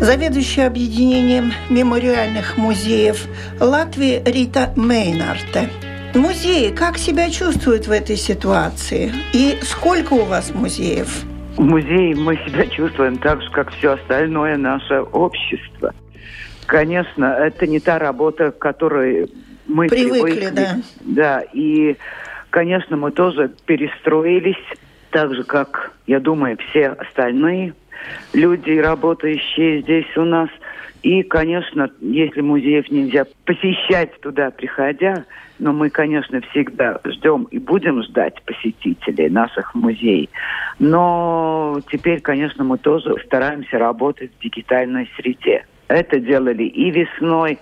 Заведующая объединением мемориальных музеев Латвии Рита Мейнарте. Музеи как себя чувствуют в этой ситуации? И сколько у вас музеев? В музее мы себя чувствуем так же, как все остальное наше общество. Конечно, это не та работа, к которой мы привыкли. привыкли да. да, и, конечно, мы тоже перестроились, так же, как, я думаю, все остальные люди, работающие здесь у нас. И, конечно, если музеев нельзя посещать туда, приходя, но мы, конечно, всегда ждем и будем ждать посетителей наших музеев. Но теперь, конечно, мы тоже стараемся работать в дигитальной среде. Это делали и весной,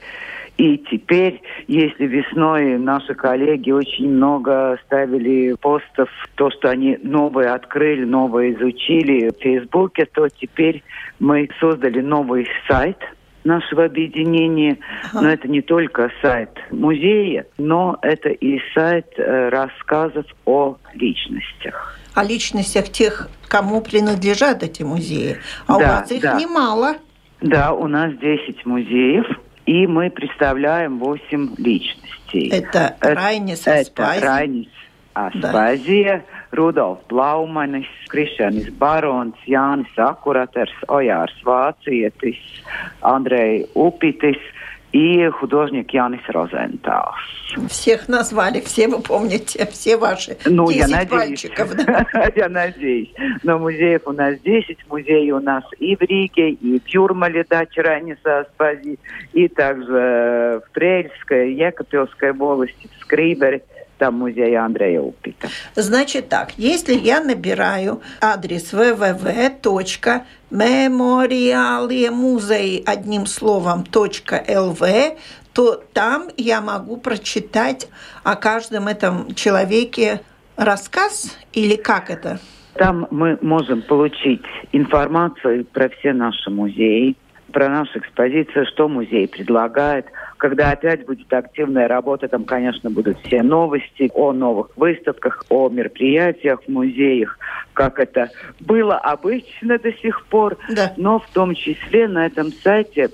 и теперь, если весной наши коллеги очень много ставили постов, то, что они новое открыли, новое изучили в Фейсбуке, то теперь мы создали новый сайт нашего объединения. Ага. Но это не только сайт музея, но это и сайт э, рассказов о личностях. О личностях тех, кому принадлежат эти музеи. А да, у вас их да. немало. Да, у нас 10 музеев и мы представляем 8 личностей. Это, это Райнис Аспазия. Это Райнис Аспазия, да. Rudolf Blaumanis, Krišjānis Barons, Jānis Akuraters, Ojārs Vācietis, Andrei Upitis – и художник Янис Розенталс. Всех назвали, все вы помните, все ваши ну, 10 я надеюсь. пальчиков. Да? я надеюсь. Но музеев у нас 10, музеи у нас и в Риге, и в Юрмале, дача Раниса Аспази, и также в Трельской, Екапельской волости, в Скрибере там музей Андрея Упита. Значит так, если я набираю адрес www.мемориалиемузей одним словом .lv, то там я могу прочитать о каждом этом человеке рассказ или как это? Там мы можем получить информацию про все наши музеи, про нашу экспозицию, что музей предлагает. Когда опять будет активная работа, там, конечно, будут все новости о новых выставках, о мероприятиях в музеях, как это было обычно до сих пор. Да. Но в том числе на этом сайте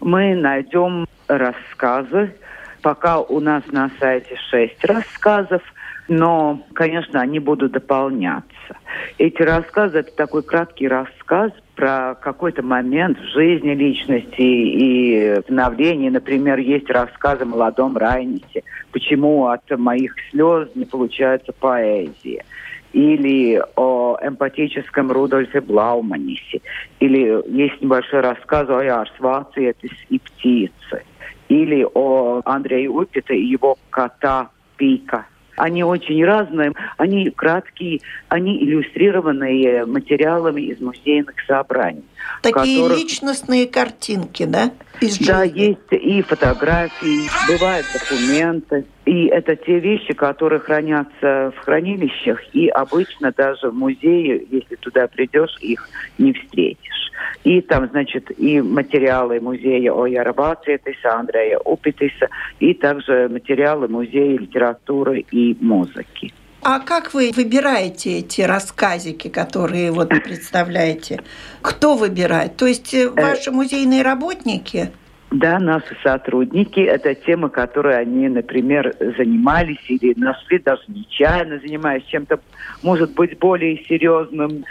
мы найдем рассказы. Пока у нас на сайте шесть рассказов, но, конечно, они будут дополняться. Эти рассказы – это такой краткий рассказ про какой-то момент в жизни личности и становлении. Например, есть рассказ о молодом Райнисе, почему от моих слез не получается поэзия. Или о эмпатическом Рудольфе Блауманисе. Или есть небольшой рассказ о Ярсвации и птицы. Или о Андрее Упите и его кота Пика они очень разные, они краткие, они иллюстрированные материалами из музейных собраний. Такие которых... личностные картинки, да? Из да, есть и фотографии, бывают документы. И это те вещи, которые хранятся в хранилищах, и обычно даже в музее, если туда придешь, их не встретишь. И там, значит, и материалы музея Ояра Бацветиса, Андрея Упитиса, и также материалы музея литературы и музыки. А как вы выбираете эти рассказики, которые вот представляете? Кто выбирает? То есть э, ваши музейные работники? Да, наши сотрудники, это темы, которые они, например, занимались или нашли даже нечаянно, занимаясь чем-то, может быть, более серьезным,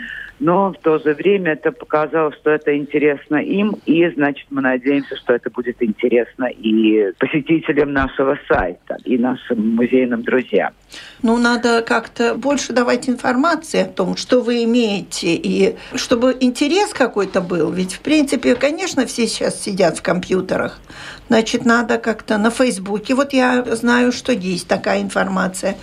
но в то же время это показало, что это интересно им, и, значит, мы надеемся, что это будет интересно и посетителям нашего сайта, и нашим музейным друзьям. Ну, надо как-то больше давать информации о том, что вы имеете, и чтобы интерес какой-то был. Ведь, в принципе, конечно, все сейчас сидят в компьютерах. Значит, надо как-то на Фейсбуке. Вот я знаю, что есть такая информация.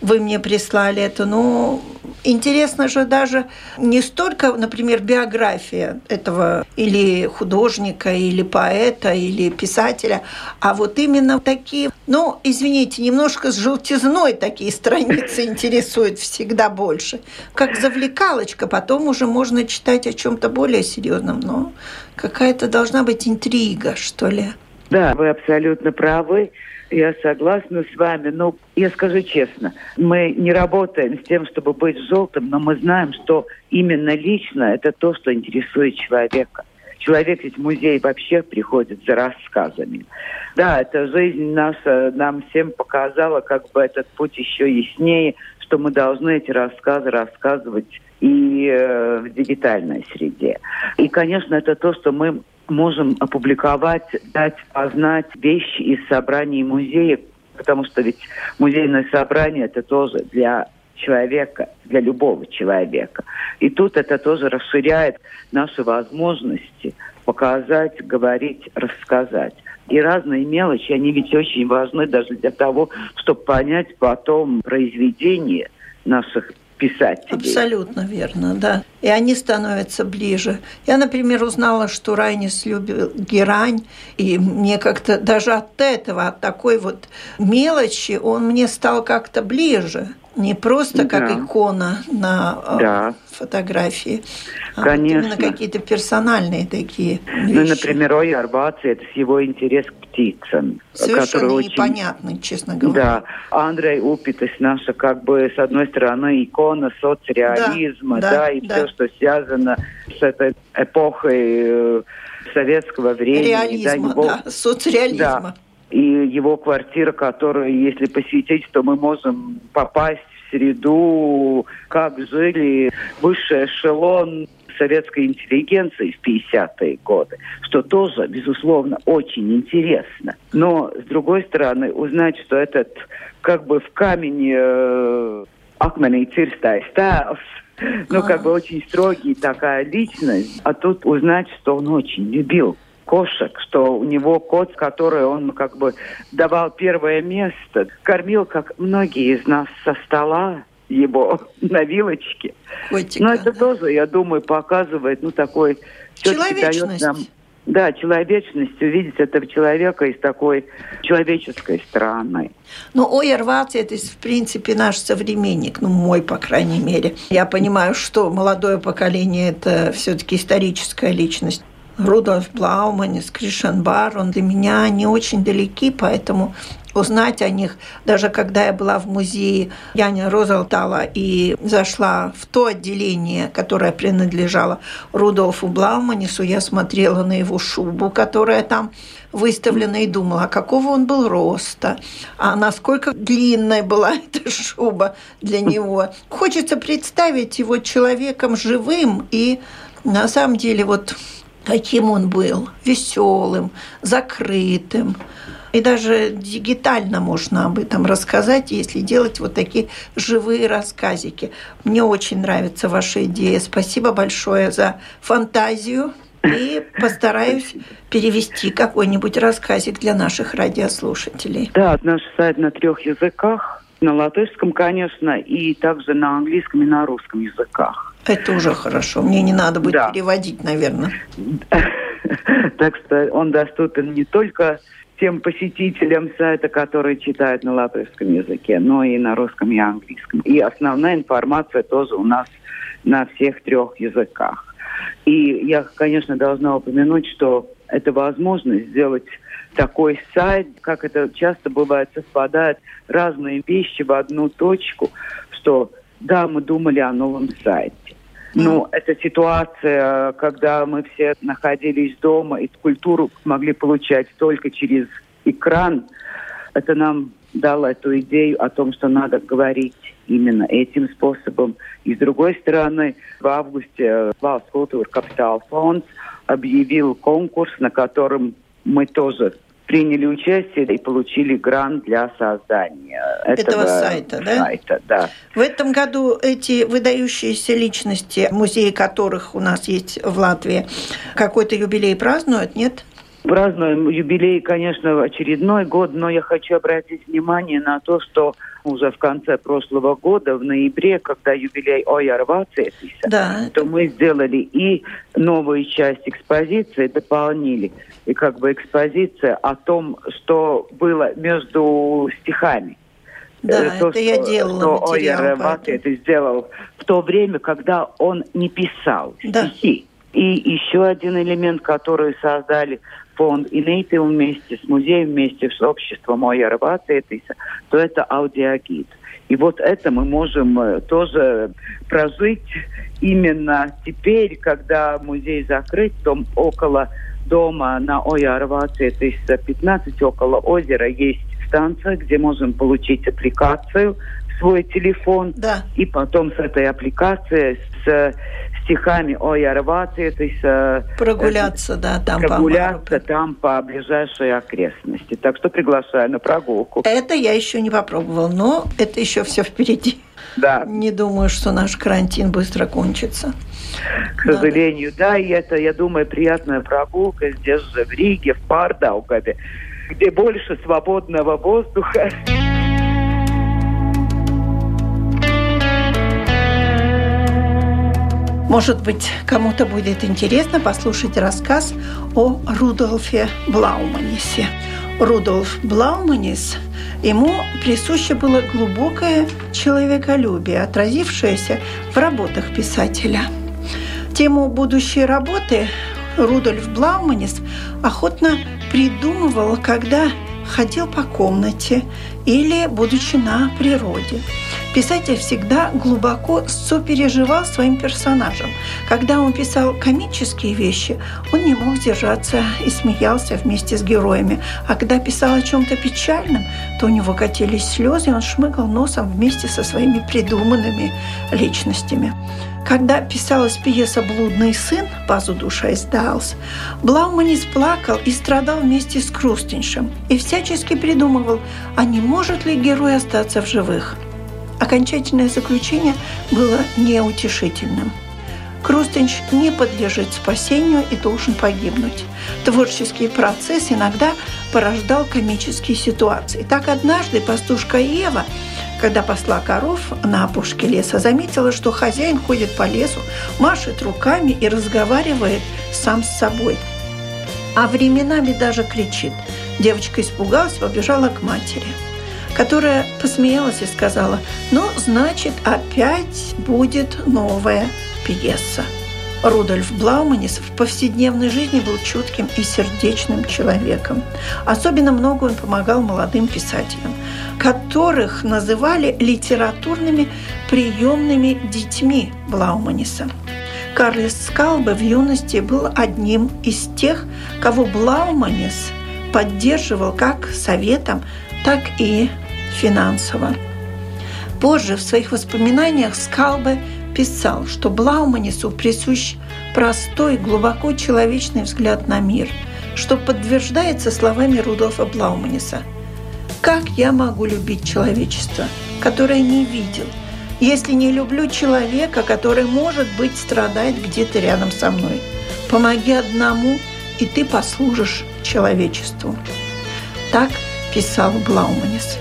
Вы мне прислали это. Ну, интересно же даже не столько, например, биография этого или художника, или поэта, или писателя, а вот именно такие, ну, извините, немножко с желтизной такие страницы интересуют всегда больше. Как завлекалочка, потом уже можно читать о чем-то более серьезном, но какая-то должна быть интрига, что ли. Да, вы абсолютно правы. Я согласна с вами. Но я скажу честно, мы не работаем с тем, чтобы быть желтым, но мы знаем, что именно лично это то, что интересует человека. Человек ведь в музей вообще приходит за рассказами. Да, эта жизнь наша нам всем показала как бы этот путь еще яснее, что мы должны эти рассказы рассказывать и э, в дигитальной среде. И, конечно, это то, что мы можем опубликовать, дать познать вещи из собраний музеев, потому что ведь музейное собрание это тоже для человека, для любого человека. И тут это тоже расширяет наши возможности показать, говорить, рассказать. И разные мелочи, они ведь очень важны даже для того, чтобы понять потом произведение наших писателей. Абсолютно верно, да. И они становятся ближе. Я, например, узнала, что Райнис любил герань, и мне как-то даже от этого, от такой вот мелочи, он мне стал как-то ближе. Не просто как да. икона на э, да. фотографии, а Конечно. Вот именно какие-то персональные такие вещи. Ну, например, Ой Арбаци, это его интерес к птицам. Совершенно очень... непонятный, честно говоря. Да. Андрей Упитас наша, как бы, с одной стороны, икона соцреализма, да, да, да и да. все, что связано с этой эпохой э, советского времени. Реализма, да, его... да соцреализма. Да и его квартира, которую, если посетить, то мы можем попасть в среду, как жили высший эшелон советской интеллигенции в 50-е годы, что тоже, безусловно, очень интересно. Но, с другой стороны, узнать, что этот как бы в камень э, Акмани Цирстай ну, как бы очень строгий такая личность, а тут узнать, что он очень любил кошек, что у него кот, который он как бы давал первое место, кормил, как многие из нас со стола его на вилочке. Котика. Но это тоже, я думаю, показывает, ну, такой... Человечность. Нам, да, человечность, увидеть этого человека из такой человеческой стороны. Ну, Ойер Ваци – это, в принципе, наш современник, ну, мой, по крайней мере. Я понимаю, что молодое поколение – это все-таки историческая личность. Рудольф Блауманис, Кришен Барон, для меня не очень далеки, поэтому узнать о них, даже когда я была в музее Яни Розалтала и зашла в то отделение, которое принадлежало Рудольфу Блауманису, я смотрела на его шубу, которая там выставлена, и думала, а какого он был роста, а насколько длинная была эта шуба для него. Хочется представить его человеком живым, и на самом деле вот каким он был, веселым, закрытым. И даже дигитально можно об этом рассказать, если делать вот такие живые рассказики. Мне очень нравится ваша идея. Спасибо большое за фантазию. И постараюсь перевести какой-нибудь рассказик для наших радиослушателей. Да, наш сайт на трех языках. На латышском, конечно, и также на английском и на русском языках. Это уже хорошо. Мне не надо будет да. переводить, наверное. Так что он доступен не только тем посетителям сайта, которые читают на латышском языке, но и на русском и английском. И основная информация тоже у нас на всех трех языках. И я, конечно, должна упомянуть, что это возможность сделать такой сайт, как это часто бывает, совпадают разные вещи в одну точку, что да, мы думали о новом сайте. Ну, это ситуация, когда мы все находились дома и культуру могли получать только через экран. Это нам дал эту идею о том, что надо говорить именно этим способом. И с другой стороны, в августе Valsts культура Капитал фонд объявил конкурс, на котором мы тоже приняли участие и получили грант для создания этого, этого сайта, да? сайта. Да. В этом году эти выдающиеся личности, музеи которых у нас есть в Латвии, какой-то юбилей празднуют, нет? Празднуем юбилей, конечно, очередной год, но я хочу обратить внимание на то, что уже в конце прошлого года, в ноябре, когда юбилей Ойарвации, да. то мы сделали и новую часть экспозиции, дополнили. И как бы экспозиция о том, что было между стихами. Да, э, то, это что, я делала что Ойер это сделал в то время, когда он не писал да. стихи. И еще один элемент, который создали фонд Инейты вместе с музеем, вместе с обществом Вацетиса, то это аудиогид. И вот это мы можем э, тоже прожить именно теперь, когда музей закрыт, там около дома на Ойера Вацетиса 15, около озера есть станция, где можем получить аппликацию свой телефон. Да. И потом с этой аппликацией, с стихами о Ярвате, то есть... Э, прогуляться, да, там прогуляться по там по ближайшей окрестности. Так что приглашаю на прогулку. Это я еще не попробовал, но это еще все впереди. Да. Не думаю, что наш карантин быстро кончится. К сожалению, да, и это, я думаю, приятная прогулка здесь же, в Риге, в Пардаугаве, где больше свободного воздуха. Может быть, кому-то будет интересно послушать рассказ о Рудольфе Блауманисе. Рудольф Блауманис, ему присуще было глубокое человеколюбие, отразившееся в работах писателя. Тему будущей работы Рудольф Блауманис охотно придумывал, когда ходил по комнате или будучи на природе. Писатель всегда глубоко сопереживал своим персонажам. Когда он писал комические вещи, он не мог сдержаться и смеялся вместе с героями. А когда писал о чем-то печальном, то у него катились слезы, и он шмыгал носом вместе со своими придуманными личностями. Когда писалась пьеса «Блудный сын» Пазу душа издался, Блауманис плакал и страдал вместе с Крустиншем и всячески придумывал, а не может ли герой остаться в живых. Окончательное заключение было неутешительным. Крустенч не подлежит спасению и должен погибнуть. Творческий процесс иногда порождал комические ситуации. Так однажды пастушка Ева, когда посла коров на опушке леса, заметила, что хозяин ходит по лесу, машет руками и разговаривает сам с собой. А временами даже кричит. Девочка испугалась, побежала к матери – которая посмеялась и сказала, ну, значит, опять будет новая пьеса. Рудольф Блауманис в повседневной жизни был чутким и сердечным человеком. Особенно много он помогал молодым писателям, которых называли литературными приемными детьми Блауманиса. Карлес Скалбе в юности был одним из тех, кого Блауманис поддерживал как советом, так и финансово. Позже в своих воспоминаниях Скалбе писал, что Блауманису присущ простой, глубоко человечный взгляд на мир, что подтверждается словами Рудольфа Блауманиса. «Как я могу любить человечество, которое не видел, если не люблю человека, который, может быть, страдает где-то рядом со мной? Помоги одному, и ты послужишь человечеству». Так писал Блауманис.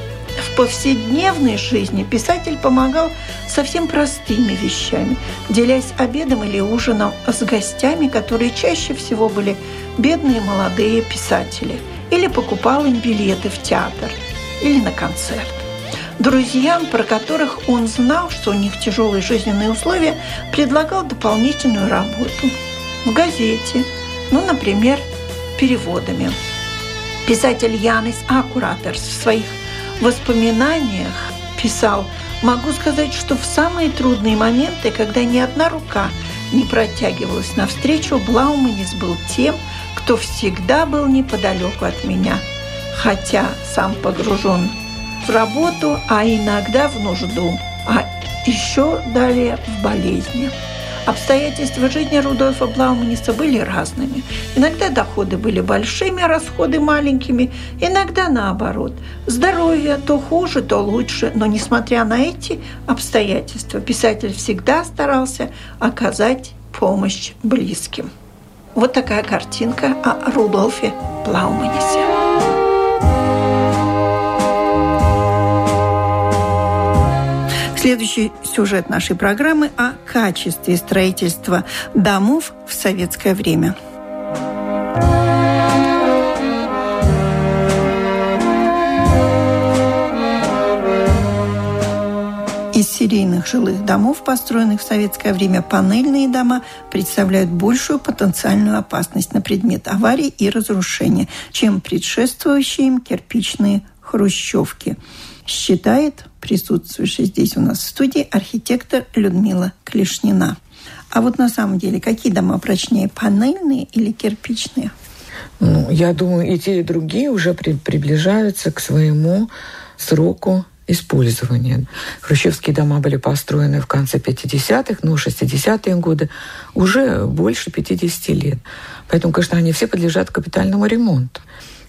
В повседневной жизни писатель помогал совсем простыми вещами, делясь обедом или ужином с гостями, которые чаще всего были бедные молодые писатели, или покупал им билеты в театр или на концерт. Друзьям, про которых он знал, что у них тяжелые жизненные условия, предлагал дополнительную работу в газете, ну, например, переводами. Писатель Янис Акуратерс в своих воспоминаниях писал, могу сказать, что в самые трудные моменты, когда ни одна рука не протягивалась навстречу, Блауманис был тем, кто всегда был неподалеку от меня, хотя сам погружен в работу, а иногда в нужду, а еще далее в болезни. Обстоятельства жизни Рудольфа Блауманиса были разными. Иногда доходы были большими, расходы маленькими, иногда наоборот. Здоровье то хуже, то лучше, но несмотря на эти обстоятельства, писатель всегда старался оказать помощь близким. Вот такая картинка о Рудольфе Блауманисе. Следующий сюжет нашей программы о качестве строительства домов в советское время. Из серийных жилых домов, построенных в советское время, панельные дома представляют большую потенциальную опасность на предмет аварий и разрушения, чем предшествующие им кирпичные хрущевки – считает присутствующий здесь у нас в студии архитектор Людмила Клешнина. А вот на самом деле, какие дома прочнее, панельные или кирпичные? Ну, я думаю, и те, и другие уже при, приближаются к своему сроку использования. Хрущевские дома были построены в конце 50-х, ну, 60-е годы, уже больше 50 лет. Поэтому, конечно, они все подлежат капитальному ремонту.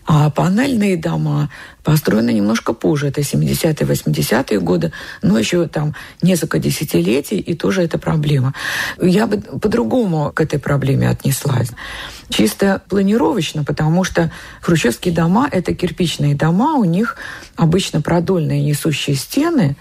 А панельные дома построены немножко позже, это 70-е, 80-е годы, но еще там несколько десятилетий, и тоже это проблема. Я бы по-другому к этой проблеме отнеслась. Чисто планировочно, потому что хрущевские дома – это кирпичные дома, у них обычно продольные несущие стены,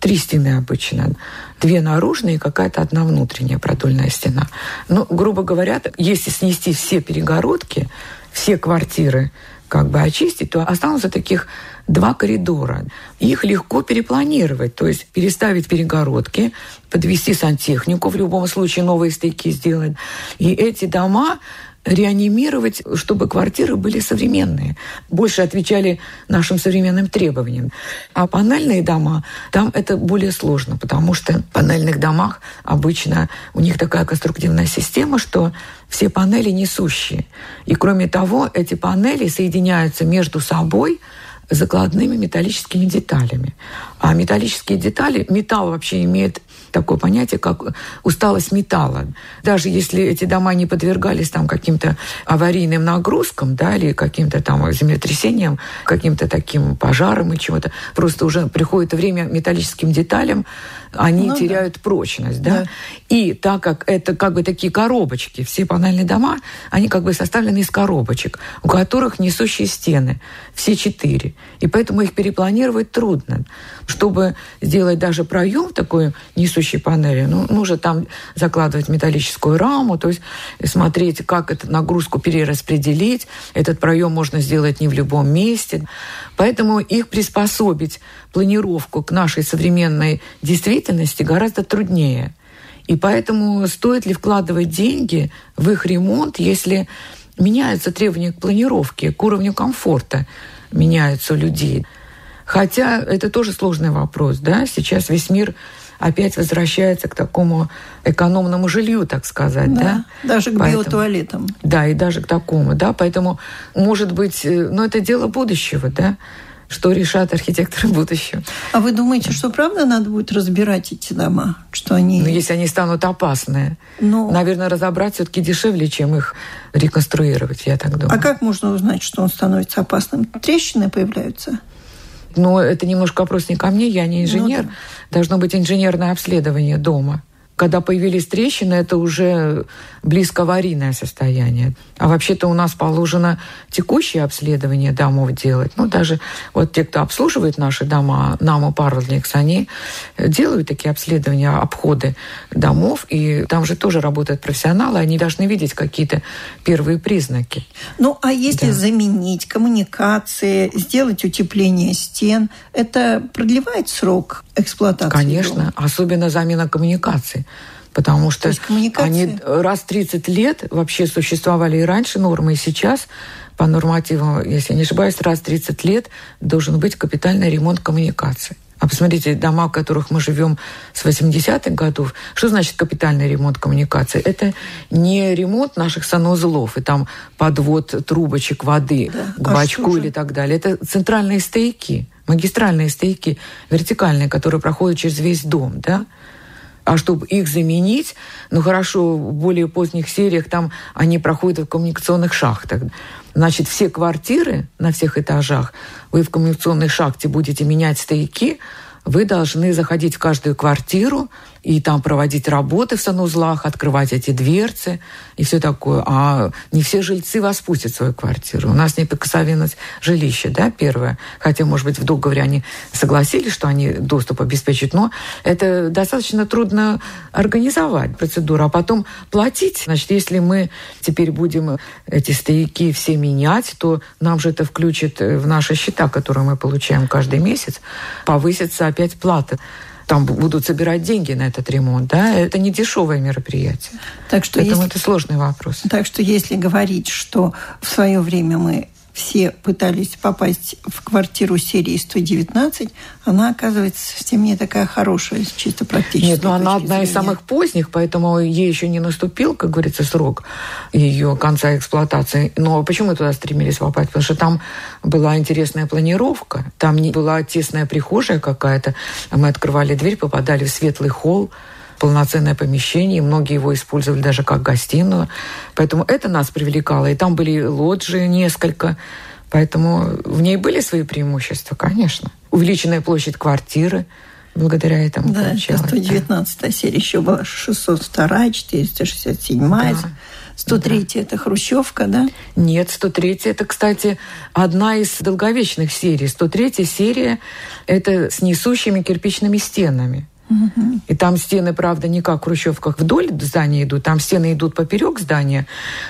три стены обычно, две наружные и какая-то одна внутренняя продольная стена. Ну, грубо говоря, если снести все перегородки, все квартиры, как бы очистить, то останутся таких два коридора. Их легко перепланировать, то есть переставить перегородки, подвести сантехнику, в любом случае новые стыки сделать. И эти дома реанимировать, чтобы квартиры были современные, больше отвечали нашим современным требованиям. А панельные дома, там это более сложно, потому что в панельных домах обычно у них такая конструктивная система, что все панели несущие. И кроме того, эти панели соединяются между собой закладными металлическими деталями. А металлические детали, металл вообще имеет такое понятие, как усталость металла. Даже если эти дома не подвергались там каким-то аварийным нагрузкам, да, или каким-то там землетрясениям, каким-то таким пожарам и чего-то, просто уже приходит время металлическим деталям, они ну, теряют да. прочность, да? да. И так как это как бы такие коробочки, все панельные дома, они как бы составлены из коробочек, у которых несущие стены, все четыре. И поэтому их перепланировать трудно. Чтобы сделать даже проем такой несущей панели, ну, нужно там закладывать металлическую раму, то есть смотреть, как эту нагрузку перераспределить. Этот проем можно сделать не в любом месте. Поэтому их приспособить, планировку к нашей современной действительности гораздо труднее. И поэтому стоит ли вкладывать деньги в их ремонт, если меняются требования к планировке, к уровню комфорта меняются у людей. Хотя это тоже сложный вопрос. Да? Сейчас весь мир опять возвращается к такому экономному жилью, так сказать. Да, да? Даже к Поэтому, биотуалетам. Да, и даже к такому. Да? Поэтому, может быть, э, ну, это дело будущего. Да? что решат архитекторы будущего. А вы думаете, что правда надо будет разбирать эти дома? Что они... Ну, если они станут опасные. Но... Ну. Наверное, разобрать все-таки дешевле, чем их реконструировать, я так думаю. А как можно узнать, что он становится опасным? Трещины появляются? Ну, это немножко вопрос не ко мне, я не инженер. Ну, да. Должно быть инженерное обследование дома. Когда появились трещины, это уже близко аварийное состояние. А вообще-то у нас положено текущее обследование домов делать. Ну, даже вот те, кто обслуживает наши дома, НАМО Парлникс, они делают такие обследования, обходы домов, и там же тоже работают профессионалы, они должны видеть какие-то первые признаки. Ну, а если да. заменить коммуникации, сделать утепление стен, это продлевает срок эксплуатации? Конечно, дома? особенно замена коммуникаций потому что они раз 30 лет вообще существовали и раньше нормы, и сейчас по нормативам, если не ошибаюсь, раз 30 лет должен быть капитальный ремонт коммуникаций. А посмотрите, дома, в которых мы живем с 80-х годов, что значит капитальный ремонт коммуникаций? Это не ремонт наших санузлов и там подвод трубочек воды да. к а бачку или так далее. Это центральные стояки магистральные стояки, вертикальные, которые проходят через весь дом, да? А чтобы их заменить, ну хорошо, в более поздних сериях там они проходят в коммуникационных шахтах. Значит, все квартиры на всех этажах, вы в коммуникационной шахте будете менять стояки, вы должны заходить в каждую квартиру, и там проводить работы в санузлах, открывать эти дверцы и все такое. А не все жильцы вас пустят в свою квартиру. У нас неприкосновенность жилища, да, первое. Хотя, может быть, в договоре они согласились, что они доступ обеспечат, но это достаточно трудно организовать процедуру, а потом платить. Значит, если мы теперь будем эти стояки все менять, то нам же это включит в наши счета, которые мы получаем каждый месяц, повысится опять плата там будут собирать деньги на этот ремонт, да, это не дешевое мероприятие. Так что Поэтому если, это сложный вопрос. Так что если говорить, что в свое время мы все пытались попасть в квартиру серии 119, она оказывается совсем не такая хорошая, чисто практически. Нет, но ну, она одна зрения. из самых поздних, поэтому ей еще не наступил, как говорится, срок ее конца эксплуатации. Но почему мы туда стремились попасть? Потому что там была интересная планировка, там не была тесная прихожая какая-то. Мы открывали дверь, попадали в светлый холл, полноценное помещение, и многие его использовали даже как гостиную. Поэтому это нас привлекало. И там были лоджии несколько. Поэтому в ней были свои преимущества, конечно. Увеличенная площадь квартиры благодаря этому да, получалось. 119 да. серия еще была 602, 467, да. 103 да. это Хрущевка, да? Нет, 103 это, кстати, одна из долговечных серий. 103 серия это с несущими кирпичными стенами. И там стены, правда, не как в хрущевках вдоль здания идут, там стены идут поперек здания,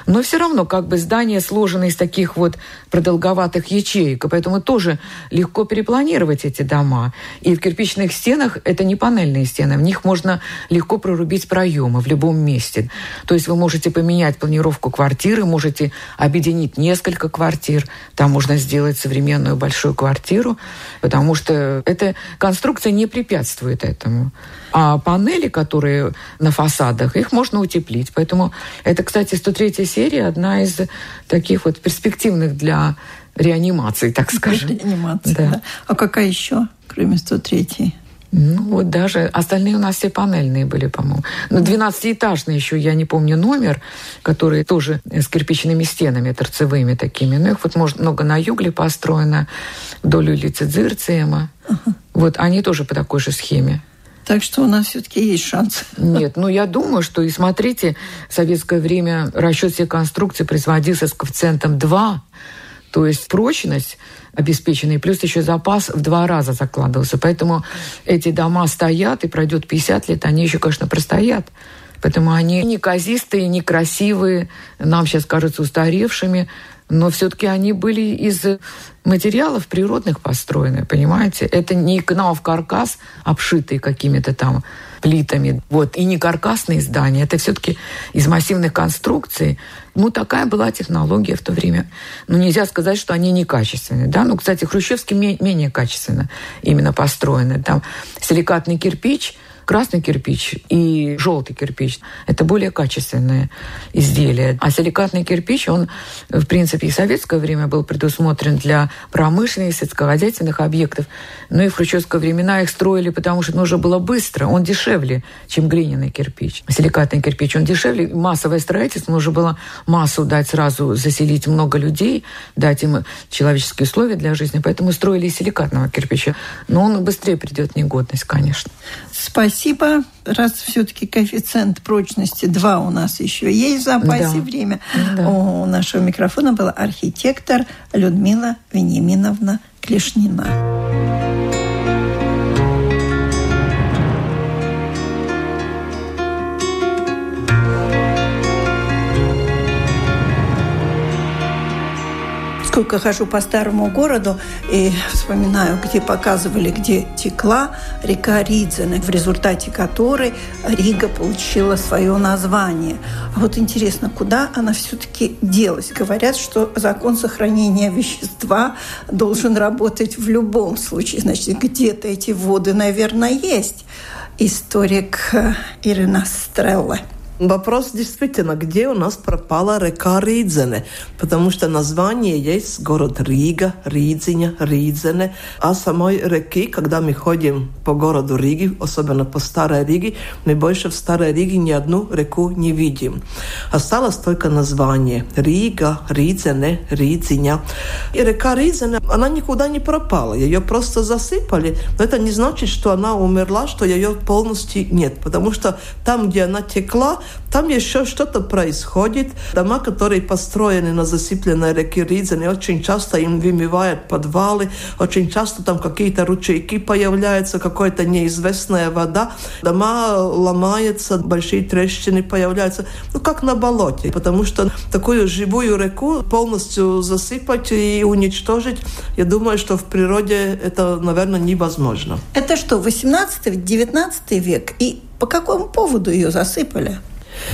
но все равно как бы здание сложено из таких вот продолговатых ячеек, и поэтому тоже легко перепланировать эти дома. И в кирпичных стенах это не панельные стены, в них можно легко прорубить проемы в любом месте. То есть вы можете поменять планировку квартиры, можете объединить несколько квартир, там можно сделать современную большую квартиру, потому что эта конструкция не препятствует этому. А панели, которые на фасадах, их можно утеплить. Поэтому это, кстати, 103 серия, одна из таких вот перспективных для реанимации, так скажем. Реанимации, да. да. А какая еще, кроме 103 ну, вот даже остальные у нас все панельные были, по-моему. Но 12-этажный еще, я не помню номер, который тоже с кирпичными стенами торцевыми такими. Ну, их вот, может, много на югле построено, вдоль улицы Дзирциема. Uh-huh. Вот они тоже по такой же схеме. Так что у нас все-таки есть шанс. Нет, ну я думаю, что и смотрите, в советское время расчет всех конструкций производился с коэффициентом 2, то есть прочность обеспеченный, плюс еще запас в два раза закладывался. Поэтому эти дома стоят, и пройдет 50 лет, они еще, конечно, простоят. Поэтому они не казистые, не красивые, нам сейчас кажутся устаревшими, но все-таки они были из материалов природных построены, понимаете? Это не кнав каркас, обшитый какими-то там плитами, вот, и не каркасные здания, это все-таки из массивных конструкций. Ну, такая была технология в то время. Ну, нельзя сказать, что они некачественные, да? Ну, кстати, хрущевский менее качественно именно построены. Там силикатный кирпич – красный кирпич и желтый кирпич. Это более качественные изделия. А силикатный кирпич, он, в принципе, и в советское время был предусмотрен для промышленных, сельскохозяйственных объектов. Но и в хрущевское времена их строили, потому что нужно было быстро. Он дешевле, чем глиняный кирпич. Силикатный кирпич, он дешевле. Массовое строительство нужно было массу дать сразу, заселить много людей, дать им человеческие условия для жизни. Поэтому строили из силикатного кирпича. Но он быстрее придет в негодность, конечно. Спасибо. Раз все-таки коэффициент прочности 2 у нас еще есть в запасе да. время. Да. У нашего микрофона была архитектор Людмила Вениаминовна Клешнина. Сколько хожу по старому городу и вспоминаю, где показывали, где текла река Ридзена, в результате которой Рига получила свое название. А вот интересно, куда она все-таки делась? Говорят, что закон сохранения вещества должен работать в любом случае. Значит, где-то эти воды, наверное, есть. Историк Ирина Стрелла. Вопрос действительно, где у нас пропала река Ридзене, потому что название есть город Рига, Ридзиня, Ридзене, а самой реки, когда мы ходим по городу Риги, особенно по Старой Риге, мы больше в Старой Риге ни одну реку не видим. Осталось только название Рига, Ридзене, Ридзиня. И река Ридзене, она никуда не пропала, ее просто засыпали, но это не значит, что она умерла, что ее полностью нет, потому что там, где она текла, там еще что-то происходит. Дома, которые построены на засыпленной реке Ридзене, очень часто им вымывают подвалы, очень часто там какие-то ручейки появляются, какая-то неизвестная вода. Дома ломаются, большие трещины появляются. Ну, как на болоте, потому что такую живую реку полностью засыпать и уничтожить, я думаю, что в природе это, наверное, невозможно. Это что, 18-19 век? И по какому поводу ее засыпали?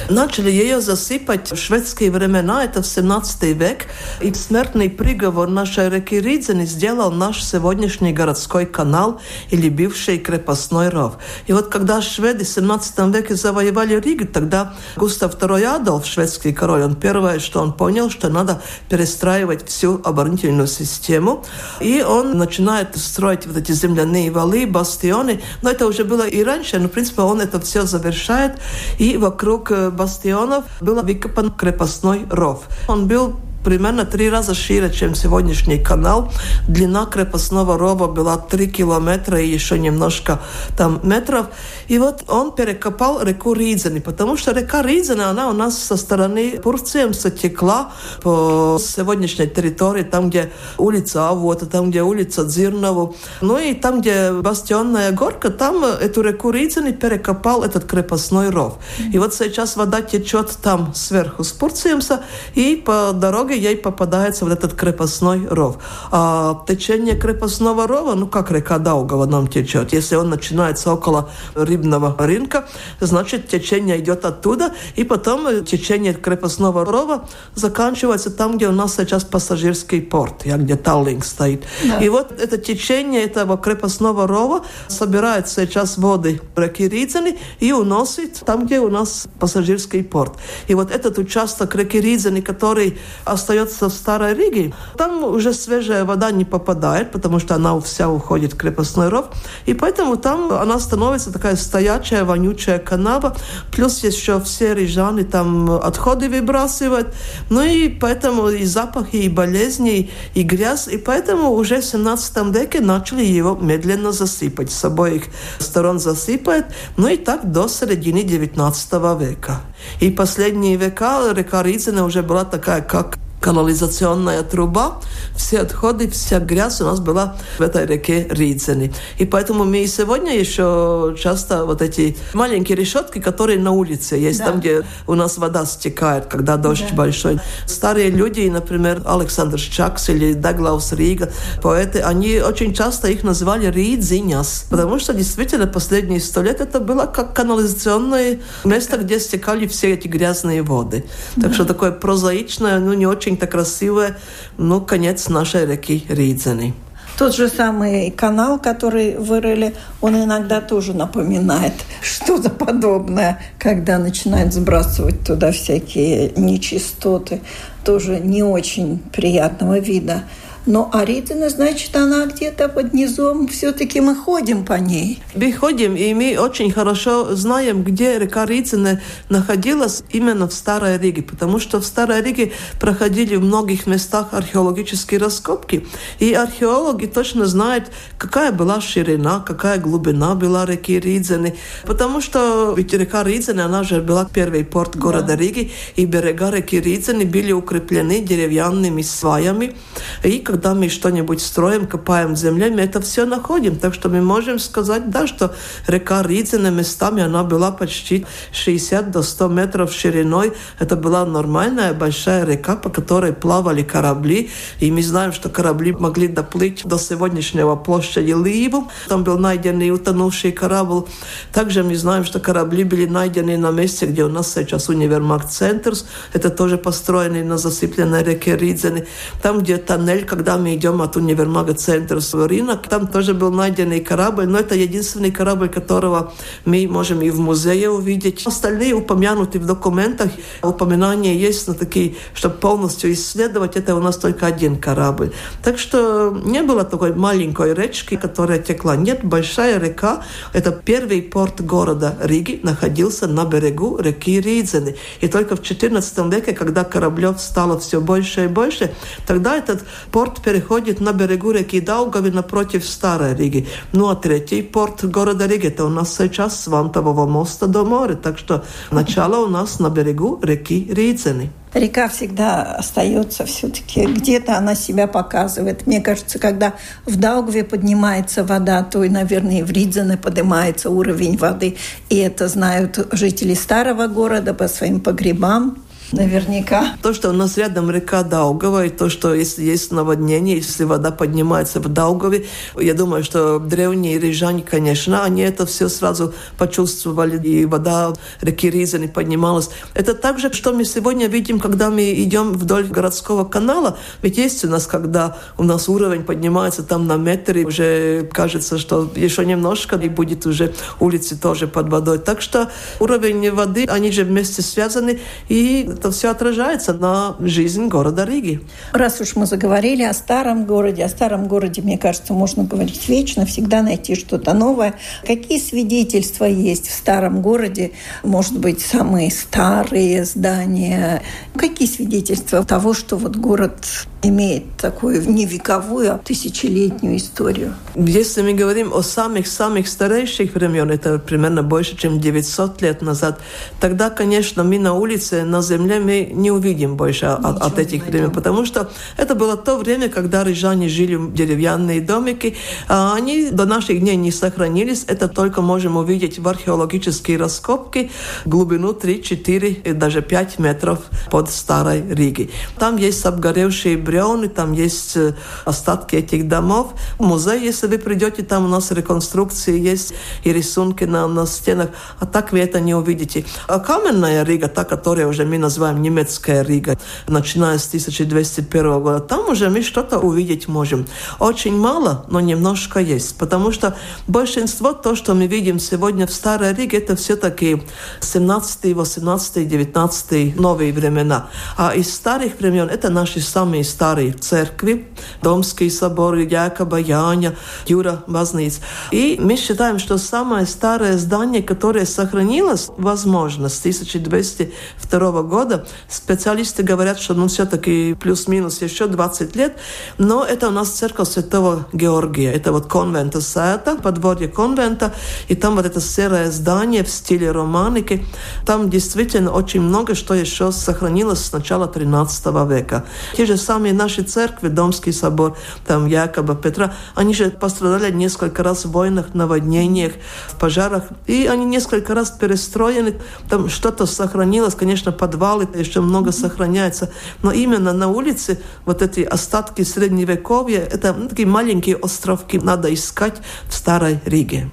Начали ее засыпать в шведские времена, это в 17 век, и смертный приговор нашей реки Ридзени сделал наш сегодняшний городской канал или бывший крепостной ров. И вот когда шведы в 17 веке завоевали Ригу, тогда Густав II Адольф, шведский король, он первое, что он понял, что надо перестраивать всю оборонительную систему, и он начинает строить вот эти земляные валы, бастионы, но это уже было и раньше, но в принципе он это все завершает, и вокруг бастионов был выкопан крепостной ров. Он был примерно три раза шире, чем сегодняшний канал. Длина крепостного рова была три километра и еще немножко там метров. И вот он перекопал реку Ридзени, потому что река Ридзени, она у нас со стороны Пурцемса текла по сегодняшней территории, там, где улица Авота, там, где улица Дзирнову. Ну и там, где Бастионная горка, там эту реку Ридзени перекопал этот крепостной ров. И вот сейчас вода течет там сверху с Пурцемса, и по дороге дороге ей попадается вот этот крепостной ров. А течение крепостного рова, ну как река Даугава нам течет, если он начинается около рыбного рынка, значит течение идет оттуда, и потом течение крепостного рова заканчивается там, где у нас сейчас пассажирский порт, где Таллинг стоит. Да. И вот это течение этого крепостного рова собирает сейчас воды реки Ридзени и уносит там, где у нас пассажирский порт. И вот этот участок реки Ридзени, который остается в Старой Риге, там уже свежая вода не попадает, потому что она вся уходит в крепостной ров, и поэтому там она становится такая стоячая, вонючая канава, плюс еще все рижаны там отходы выбрасывают, ну и поэтому и запахи, и болезни, и грязь, и поэтому уже в 17 веке начали его медленно засыпать, с обоих сторон засыпают, ну и так до середины 19 века. И последние века река Ризина уже была такая, как канализационная труба, все отходы, вся грязь у нас была в этой реке Ридзени. И поэтому мы и сегодня еще часто вот эти маленькие решетки, которые на улице есть, да. там, где у нас вода стекает, когда дождь да. большой. Старые люди, например, Александр Чакс или Даглаус Рига, поэты, они очень часто их называли Ридзиняс, потому что действительно последние сто лет это было как канализационное место, где стекали все эти грязные воды. Так да. что такое прозаичное, ну не очень очень-то красивое, ну, конец нашей реки Ридзени. Тот же самый канал, который вырыли, он иногда тоже напоминает что-то подобное, когда начинают сбрасывать туда всякие нечистоты, тоже не очень приятного вида. Но Аритина, значит, она где-то под низом, все-таки мы ходим по ней. Мы ходим, и мы очень хорошо знаем, где река Рицина находилась именно в Старой Риге, потому что в Старой Риге проходили в многих местах археологические раскопки, и археологи точно знают, какая была ширина, какая глубина была реки Ридзены, потому что ведь река Ридзены, она же была первый порт города да. Риги, и берега реки Ридзены были укреплены деревянными сваями, и когда мы что-нибудь строим, копаем в земле, мы это все находим. Так что мы можем сказать, да, что река Ридзина местами она была почти 60 до 100 метров шириной. Это была нормальная большая река, по которой плавали корабли. И мы знаем, что корабли могли доплыть до сегодняшнего площади Ливу. Там был найденный утонувший корабль. Также мы знаем, что корабли были найдены на месте, где у нас сейчас универмаг Центрс. Это тоже построенный на засыпленной реке Ридзене. Там, где тоннель, как когда мы идем от универмага центра в рынок, там тоже был найденный корабль, но это единственный корабль, которого мы можем и в музее увидеть. Остальные упомянуты в документах. Упоминания есть, но такие, чтобы полностью исследовать, это у нас только один корабль. Так что не было такой маленькой речки, которая текла. Нет, большая река. Это первый порт города Риги находился на берегу реки Ридзены. И только в XIV веке, когда кораблев стало все больше и больше, тогда этот порт переходит на берегу реки Даугави напротив Старой Риги. Ну а третий порт города Риги, это у нас сейчас с Вантового моста до моря. Так что начало у нас на берегу реки Ридзены. Река всегда остается все-таки, где-то она себя показывает. Мне кажется, когда в Даугве поднимается вода, то и, наверное, и в Ридзене поднимается уровень воды. И это знают жители старого города по своим погребам наверняка. То, что у нас рядом река Даугава, и то, что если есть наводнение, если вода поднимается в Даугаве, я думаю, что древние рижане, конечно, они это все сразу почувствовали, и вода реки Ризани поднималась. Это также, что мы сегодня видим, когда мы идем вдоль городского канала. Ведь есть у нас, когда у нас уровень поднимается там на метр, и уже кажется, что еще немножко, и будет уже улицы тоже под водой. Так что уровень воды, они же вместе связаны, и это все отражается на жизнь города Риги. Раз уж мы заговорили о старом городе, о старом городе, мне кажется, можно говорить вечно, всегда найти что-то новое. Какие свидетельства есть в старом городе? Может быть, самые старые здания? Какие свидетельства того, что вот город имеет такую не вековую, а тысячелетнюю историю. Если мы говорим о самых-самых старейших времен, это примерно больше, чем 900 лет назад, тогда, конечно, мы на улице, на земле мы не увидим больше от, от этих времен, потому что это было то время, когда рижане жили в деревянные домики, а они до наших дней не сохранились. Это только можем увидеть в археологические раскопки глубину 3, 4 и даже 5 метров под Старой Риги. Там есть обгоревшие бревны, там есть э, остатки этих домов. Музей, если вы придете, там у нас реконструкции есть и рисунки на, на стенах, а так вы это не увидите. А каменная Рига, та, которая уже мы называем немецкая Рига, начиная с 1201 года, там уже мы что-то увидеть можем. Очень мало, но немножко есть, потому что большинство то, что мы видим сегодня в Старой Риге, это все-таки 17, 18, 19 новые времена. А из старых времен это наши самые старые старые церкви, Домский собор, Якоба, Яня, Юра, Базниц. И мы считаем, что самое старое здание, которое сохранилось, возможно, с 1202 года, специалисты говорят, что ну все-таки плюс-минус еще 20 лет, но это у нас церковь Святого Георгия. Это вот конвента Сета, подворье конвента, и там вот это серое здание в стиле романики. Там действительно очень много, что еще сохранилось с начала 13 века. Те же самые и наши церкви, Домский собор, там Якоба, Петра, они же пострадали несколько раз в войнах, наводнениях, в пожарах, и они несколько раз перестроены, там что-то сохранилось, конечно, подвалы еще много сохраняется, но именно на улице вот эти остатки средневековья, это ну, такие маленькие островки надо искать в Старой Риге.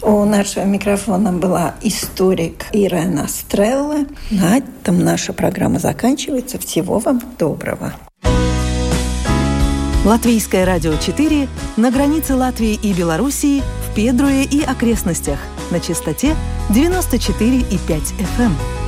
У нашего микрофона была историк Ирена Стрелла. На этом наша программа заканчивается. Всего вам доброго. Латвийское радио 4 на границе Латвии и Белоруссии в Педруе и окрестностях на частоте 94,5 FM.